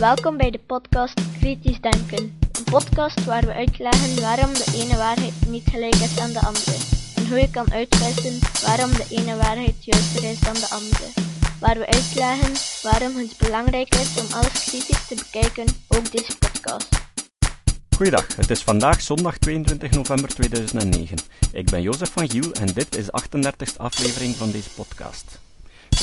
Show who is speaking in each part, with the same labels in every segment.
Speaker 1: Welkom bij de podcast Kritisch Denken. Een podcast waar we uitleggen waarom de ene waarheid niet gelijk is aan de andere. En hoe je kan uitwissen waarom de ene waarheid juister is dan de andere. Waar we uitleggen waarom het belangrijk is om alles kritisch te bekijken, ook deze podcast.
Speaker 2: Goeiedag, het is vandaag zondag 22 november 2009. Ik ben Jozef van Giel en dit is de 38e aflevering van deze podcast.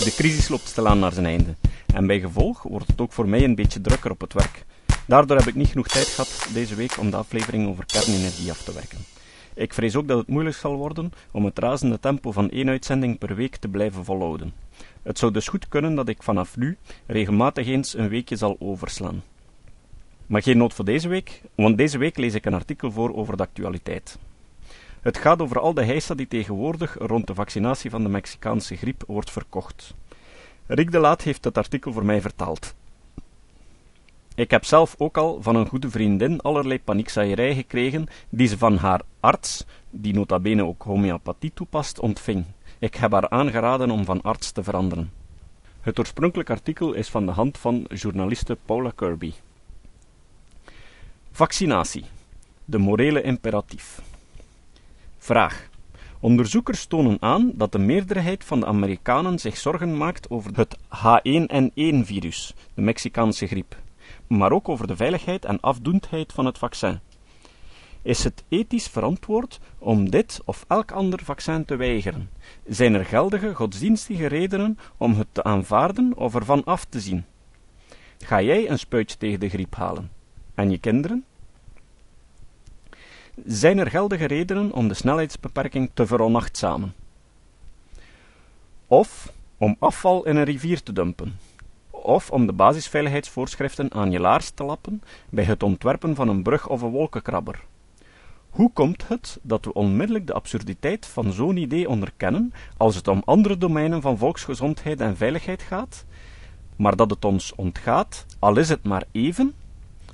Speaker 2: De crisis loopt stilaan naar zijn einde. En bij gevolg wordt het ook voor mij een beetje drukker op het werk. Daardoor heb ik niet genoeg tijd gehad deze week om de aflevering over kernenergie af te werken. Ik vrees ook dat het moeilijk zal worden om het razende tempo van één uitzending per week te blijven volhouden. Het zou dus goed kunnen dat ik vanaf nu regelmatig eens een weekje zal overslaan. Maar geen nood voor deze week, want deze week lees ik een artikel voor over de actualiteit. Het gaat over al de heisa die tegenwoordig rond de vaccinatie van de Mexicaanse griep wordt verkocht. Rick de Laat heeft het artikel voor mij vertaald. Ik heb zelf ook al van een goede vriendin allerlei paniekzaaierij gekregen die ze van haar arts, die nota bene ook homeopathie toepast, ontving. Ik heb haar aangeraden om van arts te veranderen. Het oorspronkelijk artikel is van de hand van journaliste Paula Kirby. Vaccinatie. De morele imperatief. Vraag. Onderzoekers tonen aan dat de meerderheid van de Amerikanen zich zorgen maakt over het H1N1-virus, de Mexicaanse griep, maar ook over de veiligheid en afdoendheid van het vaccin. Is het ethisch verantwoord om dit of elk ander vaccin te weigeren? Zijn er geldige godsdienstige redenen om het te aanvaarden of ervan af te zien? Ga jij een spuitje tegen de griep halen? En je kinderen? Zijn er geldige redenen om de snelheidsbeperking te veronachtzamen? Of om afval in een rivier te dumpen? Of om de basisveiligheidsvoorschriften aan je laars te lappen bij het ontwerpen van een brug of een wolkenkrabber? Hoe komt het dat we onmiddellijk de absurditeit van zo'n idee onderkennen als het om andere domeinen van volksgezondheid en veiligheid gaat, maar dat het ons ontgaat, al is het maar even,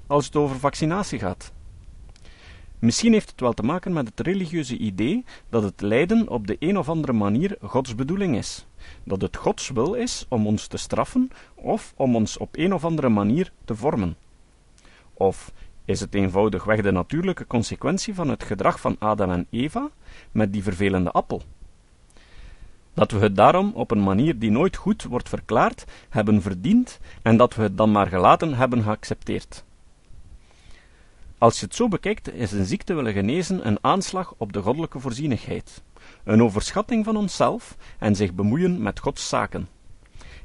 Speaker 2: als het over vaccinatie gaat? Misschien heeft het wel te maken met het religieuze idee dat het lijden op de een of andere manier Gods bedoeling is. Dat het Gods wil is om ons te straffen of om ons op een of andere manier te vormen. Of is het eenvoudigweg de natuurlijke consequentie van het gedrag van Adam en Eva met die vervelende appel? Dat we het daarom op een manier die nooit goed wordt verklaard hebben verdiend en dat we het dan maar gelaten hebben geaccepteerd. Als je het zo bekijkt, is een ziekte willen genezen een aanslag op de goddelijke voorzienigheid, een overschatting van onszelf en zich bemoeien met Gods zaken.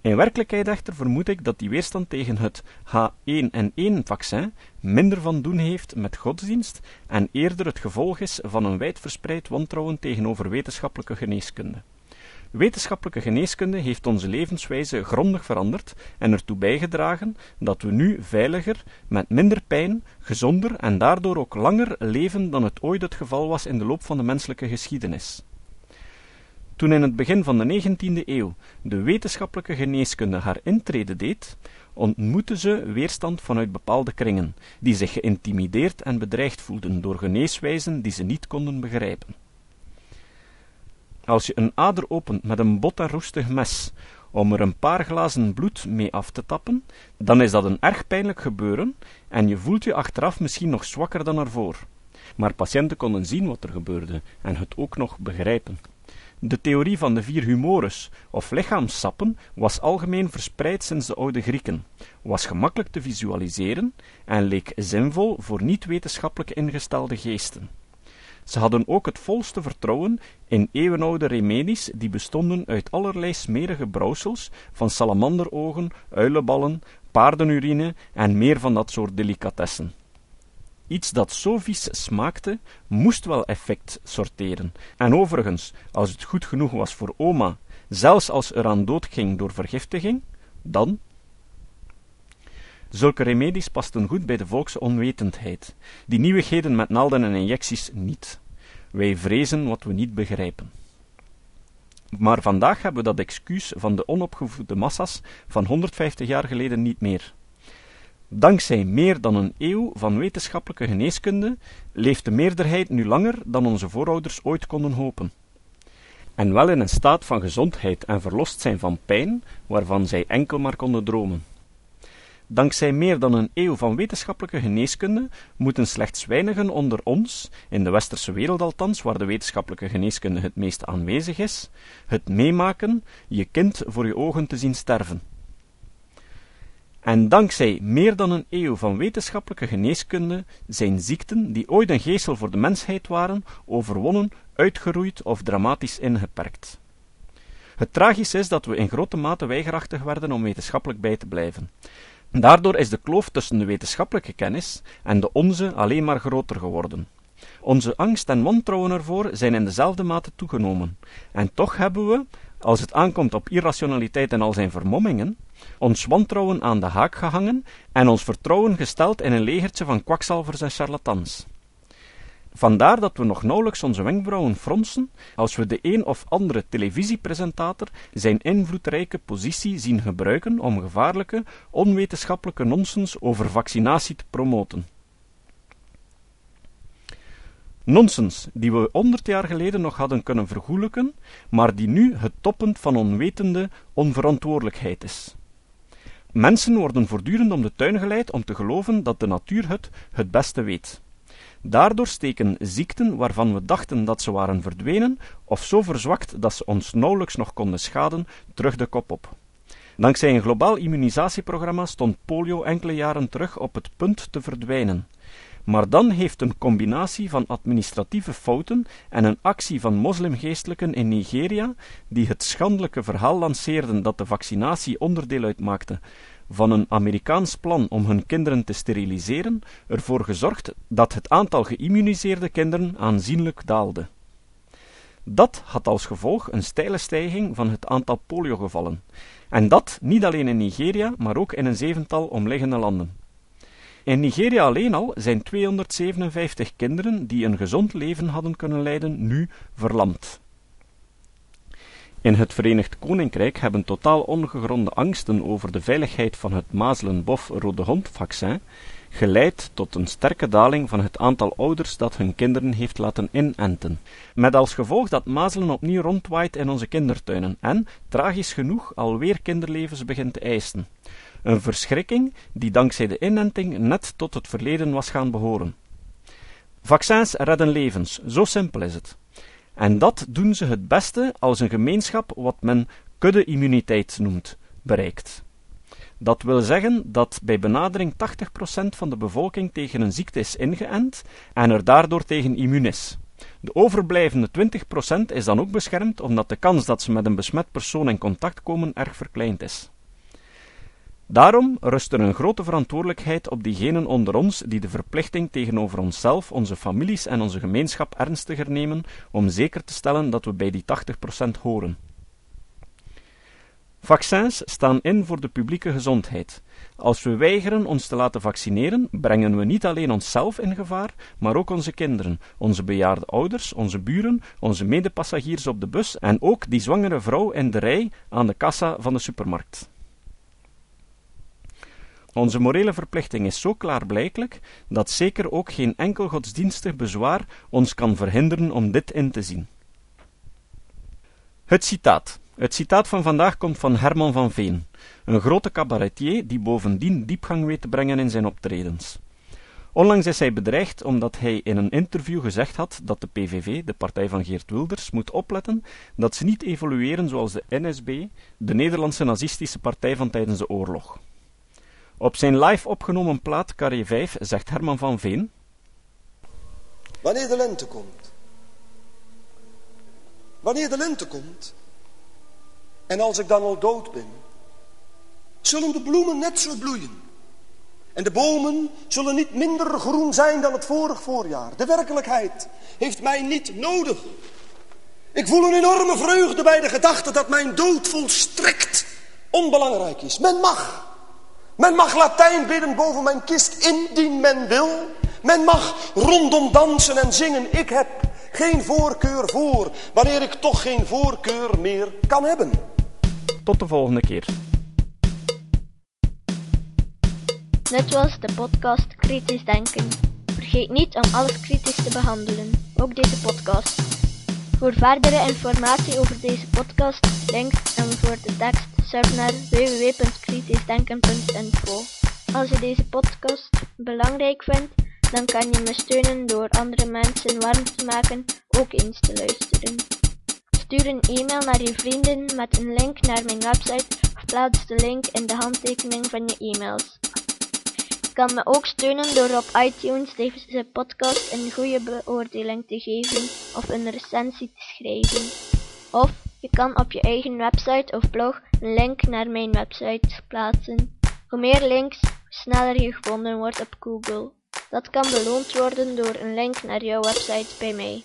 Speaker 2: In werkelijkheid echter vermoed ik dat die weerstand tegen het H1N1-vaccin minder van doen heeft met godsdienst en eerder het gevolg is van een wijdverspreid wantrouwen tegenover wetenschappelijke geneeskunde. Wetenschappelijke geneeskunde heeft onze levenswijze grondig veranderd en ertoe bijgedragen dat we nu veiliger, met minder pijn, gezonder en daardoor ook langer leven dan het ooit het geval was in de loop van de menselijke geschiedenis. Toen in het begin van de 19e eeuw de wetenschappelijke geneeskunde haar intrede deed, ontmoette ze weerstand vanuit bepaalde kringen, die zich geïntimideerd en bedreigd voelden door geneeswijzen die ze niet konden begrijpen. Als je een ader opent met een bot en roestig mes, om er een paar glazen bloed mee af te tappen, dan is dat een erg pijnlijk gebeuren en je voelt je achteraf misschien nog zwakker dan ervoor. Maar patiënten konden zien wat er gebeurde en het ook nog begrijpen. De theorie van de vier humores, of lichaamssappen, was algemeen verspreid sinds de oude Grieken, was gemakkelijk te visualiseren en leek zinvol voor niet-wetenschappelijk ingestelde geesten. Ze hadden ook het volste vertrouwen in eeuwenoude remedies die bestonden uit allerlei smerige brouwsels van salamanderogen, uilenballen, paardenurine en meer van dat soort delicatessen. Iets dat zo vies smaakte, moest wel effect sorteren. En overigens, als het goed genoeg was voor oma, zelfs als er aan dood ging door vergiftiging, dan Zulke remedies pasten goed bij de volkse onwetendheid, die nieuwigheden met naalden en injecties niet. Wij vrezen wat we niet begrijpen. Maar vandaag hebben we dat excuus van de onopgevoede massa's van 150 jaar geleden niet meer. Dankzij meer dan een eeuw van wetenschappelijke geneeskunde leeft de meerderheid nu langer dan onze voorouders ooit konden hopen. En wel in een staat van gezondheid en verlost zijn van pijn waarvan zij enkel maar konden dromen. Dankzij meer dan een eeuw van wetenschappelijke geneeskunde moeten slechts weinigen onder ons, in de westerse wereld althans, waar de wetenschappelijke geneeskunde het meest aanwezig is, het meemaken je kind voor je ogen te zien sterven. En dankzij meer dan een eeuw van wetenschappelijke geneeskunde zijn ziekten, die ooit een geestel voor de mensheid waren, overwonnen, uitgeroeid of dramatisch ingeperkt. Het tragische is dat we in grote mate weigerachtig werden om wetenschappelijk bij te blijven. Daardoor is de kloof tussen de wetenschappelijke kennis en de onze alleen maar groter geworden. Onze angst en wantrouwen ervoor zijn in dezelfde mate toegenomen. En toch hebben we, als het aankomt op irrationaliteit en al zijn vermommingen, ons wantrouwen aan de haak gehangen en ons vertrouwen gesteld in een legertje van kwakzalvers en charlatans. Vandaar dat we nog nauwelijks onze wenkbrauwen fronsen als we de een of andere televisiepresentator zijn invloedrijke positie zien gebruiken om gevaarlijke, onwetenschappelijke nonsens over vaccinatie te promoten. Nonsens die we honderd jaar geleden nog hadden kunnen vergoelijken, maar die nu het toppunt van onwetende onverantwoordelijkheid is. Mensen worden voortdurend om de tuin geleid om te geloven dat de natuur het het beste weet. Daardoor steken ziekten waarvan we dachten dat ze waren verdwenen, of zo verzwakt dat ze ons nauwelijks nog konden schaden, terug de kop op. Dankzij een globaal immunisatieprogramma stond polio enkele jaren terug op het punt te verdwijnen. Maar dan heeft een combinatie van administratieve fouten en een actie van moslimgeestelijken in Nigeria, die het schandelijke verhaal lanceerden dat de vaccinatie onderdeel uitmaakte van een Amerikaans plan om hun kinderen te steriliseren, ervoor gezorgd dat het aantal geïmmuniseerde kinderen aanzienlijk daalde. Dat had als gevolg een steile stijging van het aantal poliogevallen, en dat niet alleen in Nigeria, maar ook in een zevental omliggende landen. In Nigeria alleen al zijn 257 kinderen die een gezond leven hadden kunnen leiden, nu verlamd. In het Verenigd Koninkrijk hebben totaal ongegronde angsten over de veiligheid van het mazelen-bof-rode hond-vaccin geleid tot een sterke daling van het aantal ouders dat hun kinderen heeft laten inenten, met als gevolg dat mazelen opnieuw rondwaait in onze kindertuinen en, tragisch genoeg, alweer kinderlevens begint te eisen. Een verschrikking die dankzij de inenting net tot het verleden was gaan behoren. Vaccins redden levens, zo simpel is het. En dat doen ze het beste als een gemeenschap wat men kudde-immuniteit noemt, bereikt. Dat wil zeggen dat bij benadering 80% van de bevolking tegen een ziekte is ingeënt en er daardoor tegen immuun is. De overblijvende 20% is dan ook beschermd omdat de kans dat ze met een besmet persoon in contact komen erg verkleind is. Daarom rust er een grote verantwoordelijkheid op diegenen onder ons die de verplichting tegenover onszelf, onze families en onze gemeenschap ernstiger nemen om zeker te stellen dat we bij die 80% horen. Vaccins staan in voor de publieke gezondheid. Als we weigeren ons te laten vaccineren, brengen we niet alleen onszelf in gevaar, maar ook onze kinderen, onze bejaarde ouders, onze buren, onze medepassagiers op de bus en ook die zwangere vrouw in de rij aan de kassa van de supermarkt. Onze morele verplichting is zo klaarblijkelijk dat zeker ook geen enkel godsdienstig bezwaar ons kan verhinderen om dit in te zien. Het citaat. Het citaat van vandaag komt van Herman van Veen, een grote cabaretier die bovendien diepgang weet te brengen in zijn optredens. Onlangs is hij bedreigd omdat hij in een interview gezegd had dat de PVV, de partij van Geert Wilders, moet opletten dat ze niet evolueren zoals de NSB, de Nederlandse nazistische partij van tijdens de oorlog. Op zijn live opgenomen plaat Carré 5 zegt Herman van Veen.
Speaker 3: Wanneer de lente komt. Wanneer de lente komt. En als ik dan al dood ben. Zullen de bloemen net zo bloeien. En de bomen zullen niet minder groen zijn dan het vorig voorjaar. De werkelijkheid heeft mij niet nodig. Ik voel een enorme vreugde bij de gedachte dat mijn dood volstrekt onbelangrijk is. Men mag men mag Latijn bidden boven mijn kist, indien men wil. Men mag rondom dansen en zingen. Ik heb geen voorkeur voor, wanneer ik toch geen voorkeur meer kan hebben.
Speaker 2: Tot de volgende keer.
Speaker 1: Dit was de podcast Kritisch Denken. Vergeet niet om alles kritisch te behandelen, ook deze podcast. Voor verdere informatie over deze podcast, links en voor de tekst surf naar www.kritischdenken.info Als je deze podcast belangrijk vindt, dan kan je me steunen door andere mensen warm te maken ook eens te luisteren. Stuur een e-mail naar je vrienden met een link naar mijn website of plaats de link in de handtekening van je e-mails. Je kan me ook steunen door op iTunes deze podcast een goede beoordeling te geven of een recensie te schrijven. Of je kan op je eigen website of blog een link naar mijn website plaatsen. Hoe meer links, hoe sneller je gevonden wordt op Google. Dat kan beloond worden door een link naar jouw website bij mij.